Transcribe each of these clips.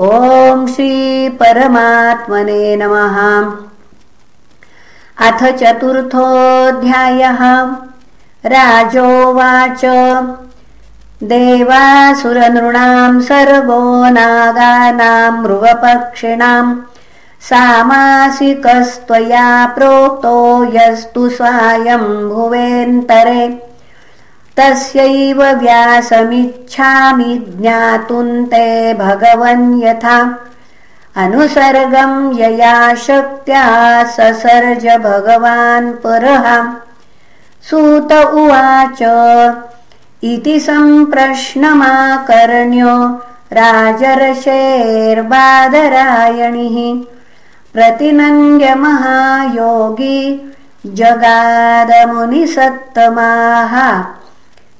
ॐ श्रीपरमात्मने नमः। अथ चतुर्थोऽध्यायः। राजोवाच। देवासुरनृणाम् सर्वो नागानां मृगपक्षिणाम् सामासिकस्त्वया प्रोक्तो यस्तु भुवेन्तरे तस्यैव व्यासमिच्छामि ज्ञातुम् ते भगवन् यथा। अनुसर्गम् यया शक्त्या ससर्ज भगवान् परः। सूत उवाच इति सम्प्रश्नमाकर्ण्यो राजर्षेर्बादरायणिः। प्रतिनन्द्यमहायोगी जगादमुनिसत्तमाः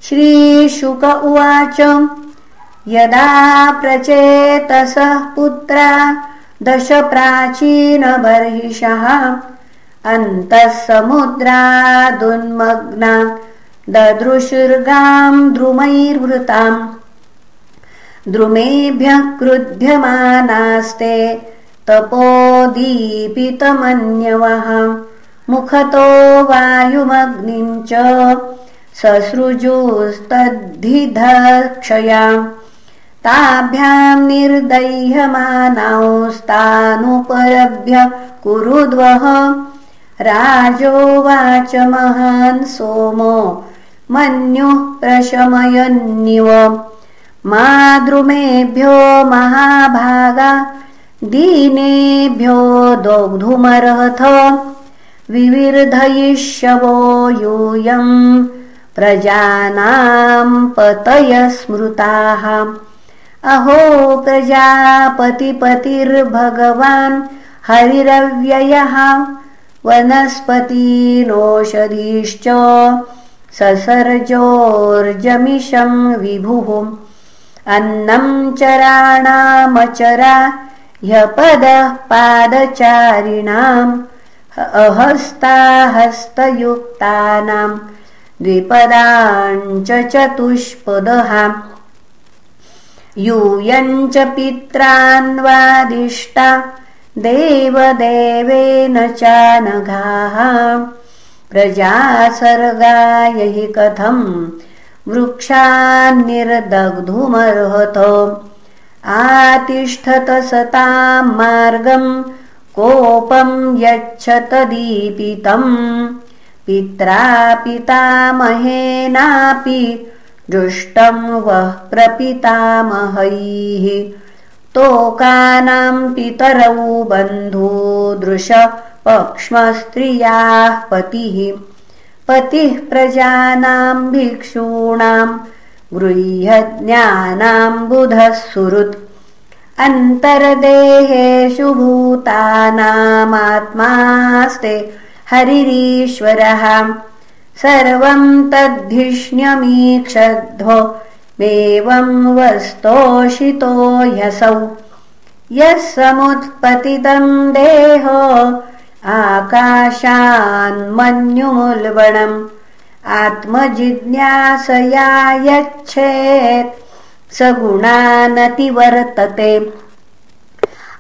श्रीशुक उवाच यदा प्रचेतसः पुत्रा दश प्राचीनबर्हिषः अन्तः समुद्रादुन्मग्ना ददृशुर्गाम् द्रुमैर्वृताम्। द्रुमेभ्यः क्रुध्यमानास्ते तपोदीपितमन्यवः मुखतो वायुमग्निम् च ससृजुस्तद्धिधक्षया। ताभ्याम् निर्दह्यमानांस्तानुपरभ्य कुरुद्वः। राजोवाच महान् सोमो मन्युः प्रशमयन्निव। माद्रुमेभ्यो महाभागा दीनेभ्यो दोग्धुमर्हथ। विविर्धयिष्यवो यूयम् प्रजानाम् पतय स्मृताः अहो प्रजापतिपतिर्भगवान् हरिरव्ययः वनस्पतीनोषधीश्च ससर्जोर्जमिषम् विभुः। अन्नम् चराणामचरा ह्यपदः पादचारिणाम् अहस्ताहस्तयुक्तानाम् द्विपदाञ्च चतुष्पदः। यूयञ्च पित्रान्वादिष्टा देवदेवेन चानघाः। प्रजासर्गाय हि कथम् वृक्षान्निर्दग्धुमर्हत। आतिष्ठत सताम् मार्गम् कोपम् यच्छत दीपितम् पित्रा पितामहेनापि दृष्टम् वः प्रपितामहैः। तोकानाम् पितरौ बन्धूदृश पक्ष्मस्त्रियाः पतिः। पतिः प्रजानाम् भिक्षूणाम् गृह्यज्ञानाम् बुधः सुहृत् अन्तर्देहेषु भूतानामात्मास्ते हरिरीश्वरः। सर्वम् तद्धिष्ण्यमीक्षध्वमेवम् वस्तोषितो ह्यसौ। यः समुत्पतितम् देहो आकाशान्मन्युमुल्बणम्। आत्मजिज्ञासया यच्छेत् स गुणानतिवर्तते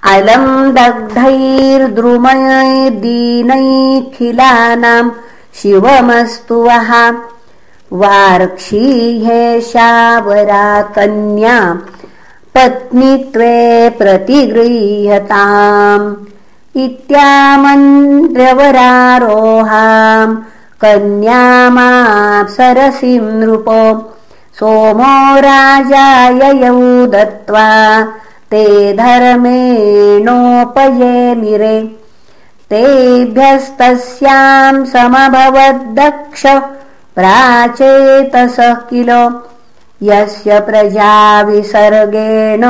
अलम् दग्धैर्द्रुमैर्दीनैखिलानाम् शिवमस्तु वः। वार्क्षीहेशावरा कन्या पत्नीत्वे प्रतिगृह्यताम्। इत्यामन्त्रवरारोहाम् कन्यामाप्सरसिम् नृप। सोमो राजाययौ दत्त्वा ते धर्मेणोपयेमिरे तेभ्यस्तस्याम् समभवद्दक्ष प्राचेतसः किल। यस्य प्रजाविसर्गेण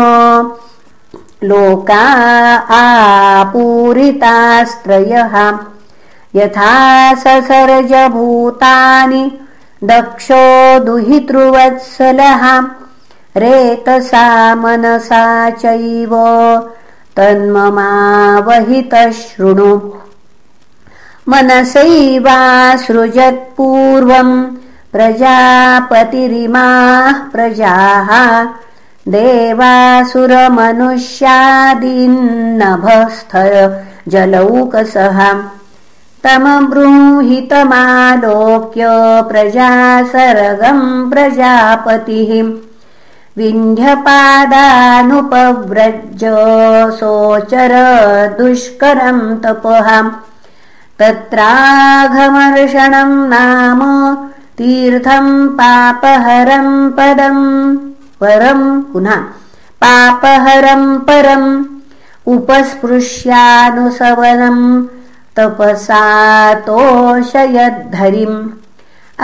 लोका आपूरितास्त्रयः। यथा ससर्जभूतानि दक्षो दुहितृवत्सलः रेतसा मनसा चैव तन्ममावहितः शृणु मनसैवासृजत्पूर्वम् प्रजापतिरिमाः प्रजाः। देवासुरमनुष्यादिन्नभस्थर जलौकसहा तमब्रूहितमालोक्य प्रजासरगम् प्रजापतिः विन्ध्यपादानुपव्रज सोचर दुष्करम् तपहाम् तत्राघमर्षणम् नाम तीर्थम् पापहरम् पदम् परम् पुनः पापहरम् परम् उपस्पृश्यानुसवनम् तपसातोषयद्धरिम्।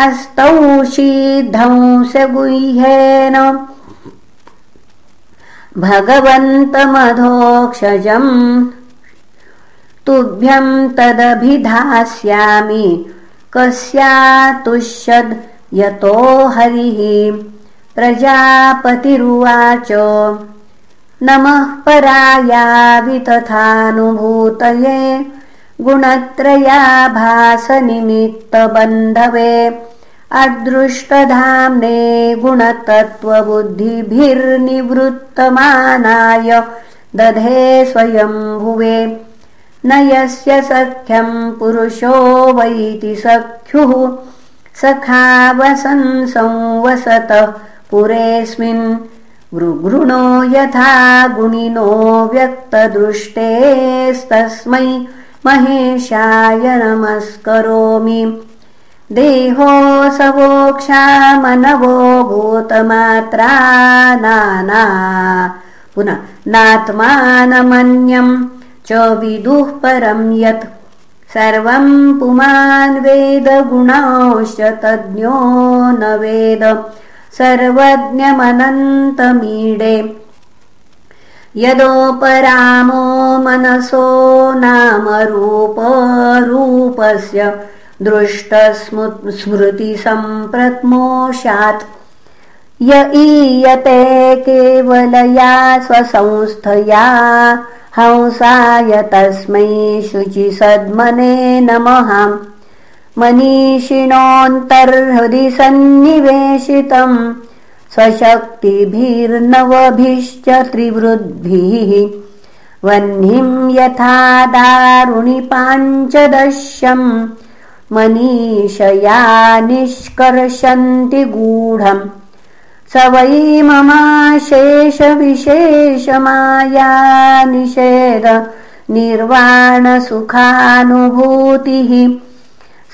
अस्तौ शीध्वंसगुह्येन भगवन्तमधोक्षजम्। तुभ्यम् तदभिधास्यामि। कस्यातुष्यद् यतो हरिः। प्रजापतिरुवाच। नमः पराया वितथानुभूतये गुणत्रयाभासनिमित्तबन्धवे अदृष्टधाम्ने गुणतत्त्वबुद्धिभिर्निवृत्तमानाय दधे स्वयम्भुवे। न यस्य सख्यम् पुरुषो वैति सख्युः सखावसंसंवसतः पुरेऽस्मिन्। गृगृणो यथा गुणिनो व्यक्तदृष्टेस्तस्मै महेशाय नमस्करोमि देहोऽसवोक्षामनवो भूतमात्रा नाना। पुनः नात्मानमन्यम् च विदुः परम् यत् सर्वम् पुमान् वेदगुणांश्च तज्ञो न वेद। सर्वज्ञमनन्तमीडे। यदोपरामो मनसो नाम दृष्टस्मृतिसम्प्रत्मोषात् य ईयते केवलया स्वसंस्थया हंसाय तस्मै शुचिसद्मने नमः। मनीषिणोऽन्तर्हृदि सन्निवेशितम् स्वशक्तिभिर्नवभिश्च त्रिवृद्भिः वह्निम् यथा दारुणि पाञ्चदश्यम् मनीषया निष्कर्षन्ति गूढम्। स वै ममाशेषविशेषमायानिषेध निर्वाणसुखानुभूतिः।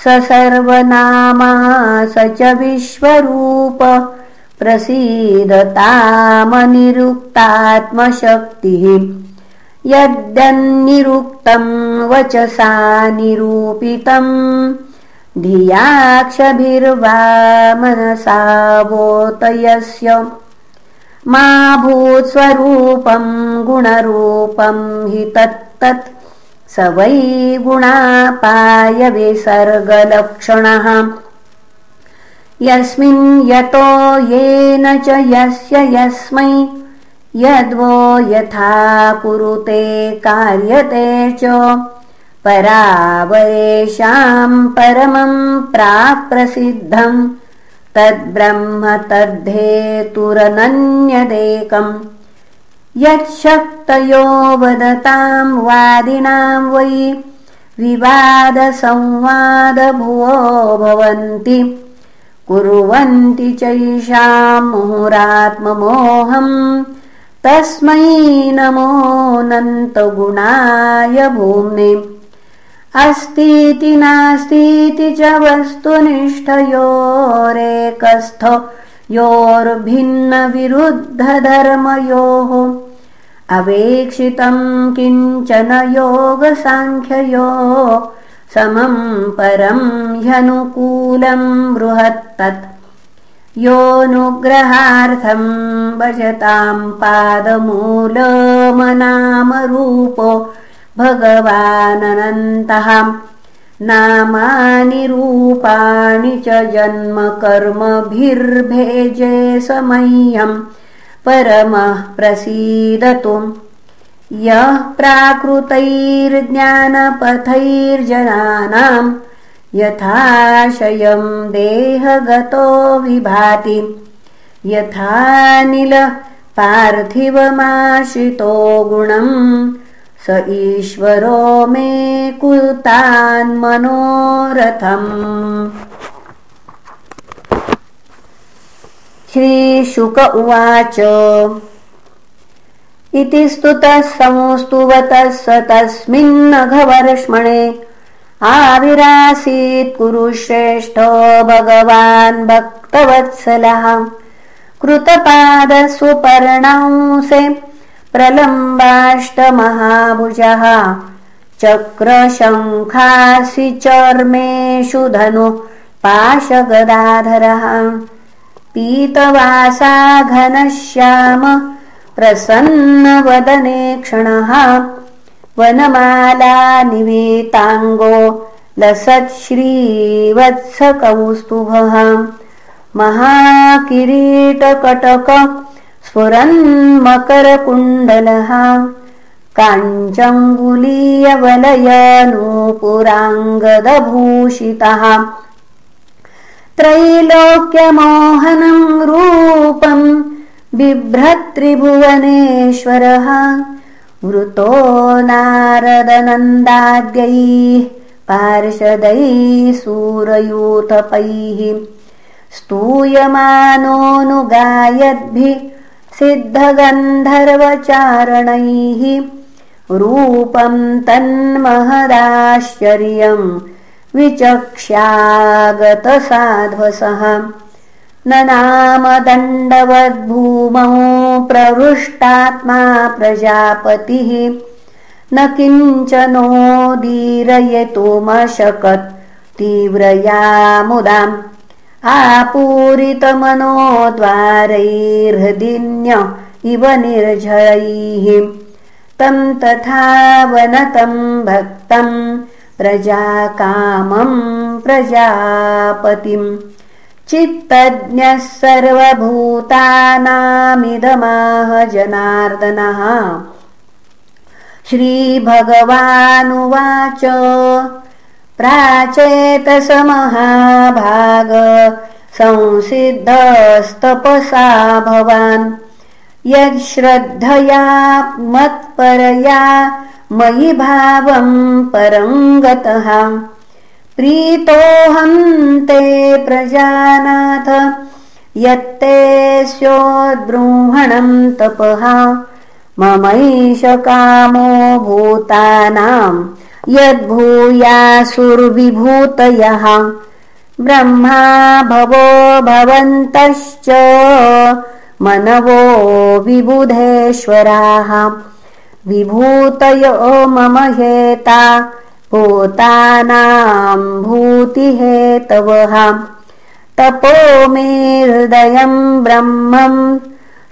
स सर्वनामा स च विश्वरूप प्रसीदतामनिरुक्तात्मशक्तिः। यद्यन्निरुक्तम् वचसा निरूपितम् धियाक्षभिर्वा मनसा वोतयस्य मा गुणरूपम् हि तत्तत् स वै गुणापायविसर्गलक्षणः यस्मिन् यतो येन च यस्य यस्मै यद्वो यथा कुरुते कार्यते च परावरेषाम् परमम् प्राप्रसिद्धम्। तद्ब्रह्म तद्धेतुरनन्यदेकम्। यच्छक्तयो वदताम् वादिनाम् वै विवादसंवादभुवो भवन्ति। कुर्वन्ति चैषाम् मुहुरात्ममोहम्। तस्मै नमोऽनन्तगुणाय भूम्ने अस्तीति नास्तीति च वस्तुनिष्ठयोरेकस्थ योर्भिन्नविरुद्धधर्मयोः। अवेक्षितम् किञ्चन योगसाङ्ख्ययो समम् परम् ह्यनुकूलम् बृहत्तत्। योऽनुग्रहार्थम् भजताम् पादमूलमनामरूपो भगवानन्तः नामानि रूपाणि च जन्मकर्मभिर्भेजे समय्यम् परमः प्रसीदतु यः प्राकृतैर्ज्ञानपथैर्जनानाम् यथाशयम् देहगतो विभाति। यथानिल पार्थिवमाशितो गुणम् स ईश्वरो मे कुतान्मनोरथम् श्रीशुक उवाच। इति स्तुतः संस्तुवतः स तस्मिन्नघवर्ष्मणे आविरासीत् कुरुश्रेष्ठो भगवान् भक्तवत्सलः। कृतपादसुपर्णांसे प्रलम्बाष्टमहाभुजः। चक्रशङ्खासि चर्मेषु धनु पाशगदाधरः। पीतवासा घनश्याम प्रसन्नवदने क्षणः। वनमाला निवेताङ्गो लसच्छ्रीवत्सकौस्तुभः महाकिरीटकटक स्फुरन्मकरकुण्डलः काञ्चङ्गुलीयवलयनूपुराङ्गदभूषितः। त्रैलोक्यमोहनं रूपम् बिभ्रत्रिभुवनेश्वरः। वृतो नारदनन्दाद्यैः पार्षदैः सूरयूथपैः। स्तूयमानोऽनुगायद्भिः सिद्धगन्धर्वचारणैः रूपम् तन्महदाश्चर्यम् विचक्ष्यागतसाध्वसः न नाम प्रवृष्टात्मा प्रजापतिः। न किञ्चनोदीरयितुमशकत् तीव्रया मुदाम् आपूरितमनोद्वारैर्हृदिन्य इव निर्झरैः तम् तथा वनतम् भक्तम् प्रजाकामम् प्रजापतिम्। चित्तज्ञः सर्वभूतानामिदमाह जनार्दनः श्रीभगवानुवाच प्राचेतसमहाभाग। संसिद्धस्तपसा भवान्। यच्छ्रद्धया मत्परया मयि भावम् परङ्गतः प्रीतोऽहम् ते प्रजानाथ यत्ते स्योद्बृंहणम् तपः। ममैष कामो भूतानाम् यद्भूयासुर्विभूतयः। ब्रह्मा भवो भवन्तश्च। मनवो विबुधेश्वराः। विभूतयो मम हेता। भूतानाम् भूतिहेतवः। तपो मे हृदयम् ब्रह्मम्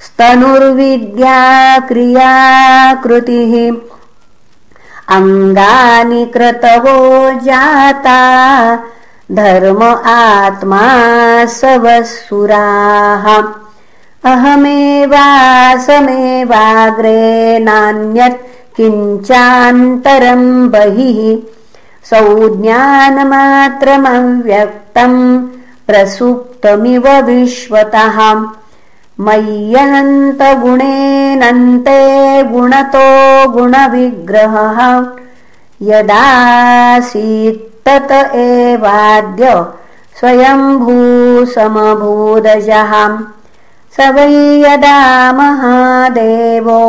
स्तनुर्विद्याक्रियाकृतिः अङ्गानि क्रतवो जाता धर्म आत्मा सवसुराः अहमेवासमेवाग्रे नान्यत् किञ्चान्तरम् बहिः संज्ञानमात्रमव्यक्तम् प्रसुप्तमिव विश्वतः मय्यनन्तगुणेनन्ते गुणतो गुणविग्रहः। यदासीत्तत एवाद्य स्वयम्भूसमभूदजः स वै यदा महादेवो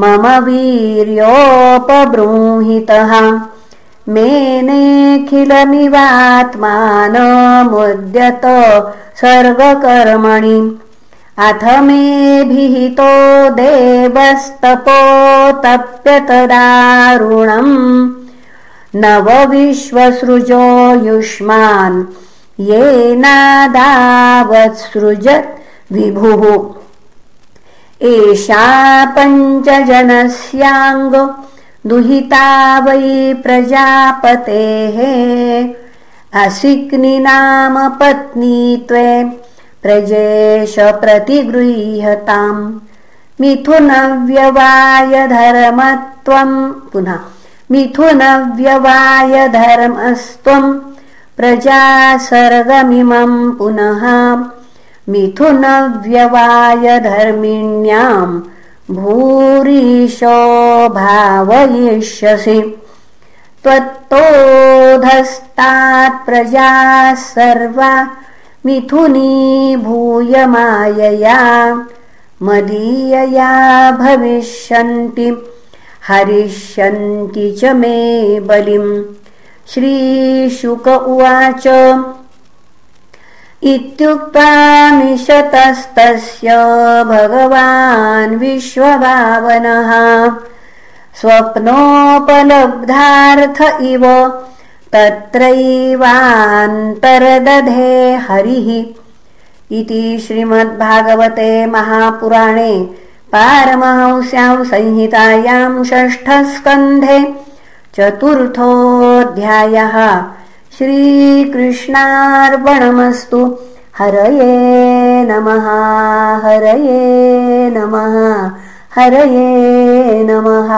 मम वीर्योपबृंहितः। मेनेऽखिलमिवात्मानमुद्यत सर्वकर्मणि अथ मेऽभिहितो देवस्तपोतप्यतदारुणम्। नवविश्वसृजो युष्मान् येनादावत्सृजत् विभुः। एषा पञ्चजनस्याङ्ग दुहिता वै प्रजापतेः। असिक्नि नाम पत्नी त्वे प्रजेश प्रतिगृह्यताम् मिथुनव्यवायधर्मत्वम् पुनः मिथुनव्यवायधर्मस्त्वम् प्रजा सर्गमिमम् पुनः मिथुनव्यवायधर्मिण्याम् भूरिशो भावयिष्यसि त्वत्तोधस्तात् प्रजाः सर्वा मिथुनी भूयमायया मदीयया भविष्यन्ति हरिष्यन्ति च मे बलिम्। श्रीशुक उवाच। इत्युक्त्वा मिशतस्तस्य भगवान् विश्वभावनः। स्वप्नोपलब्धार्थ इव तत्रैवान्तरदधे हरिः इति श्रीमद्भागवते महापुराणे पारमहंस्यां संहितायां षष्ठस्कन्धे चतुर्थोऽध्यायः। श्रीकृष्णार्पणमस्तु। हरये नमः हरये नमः हरये नमः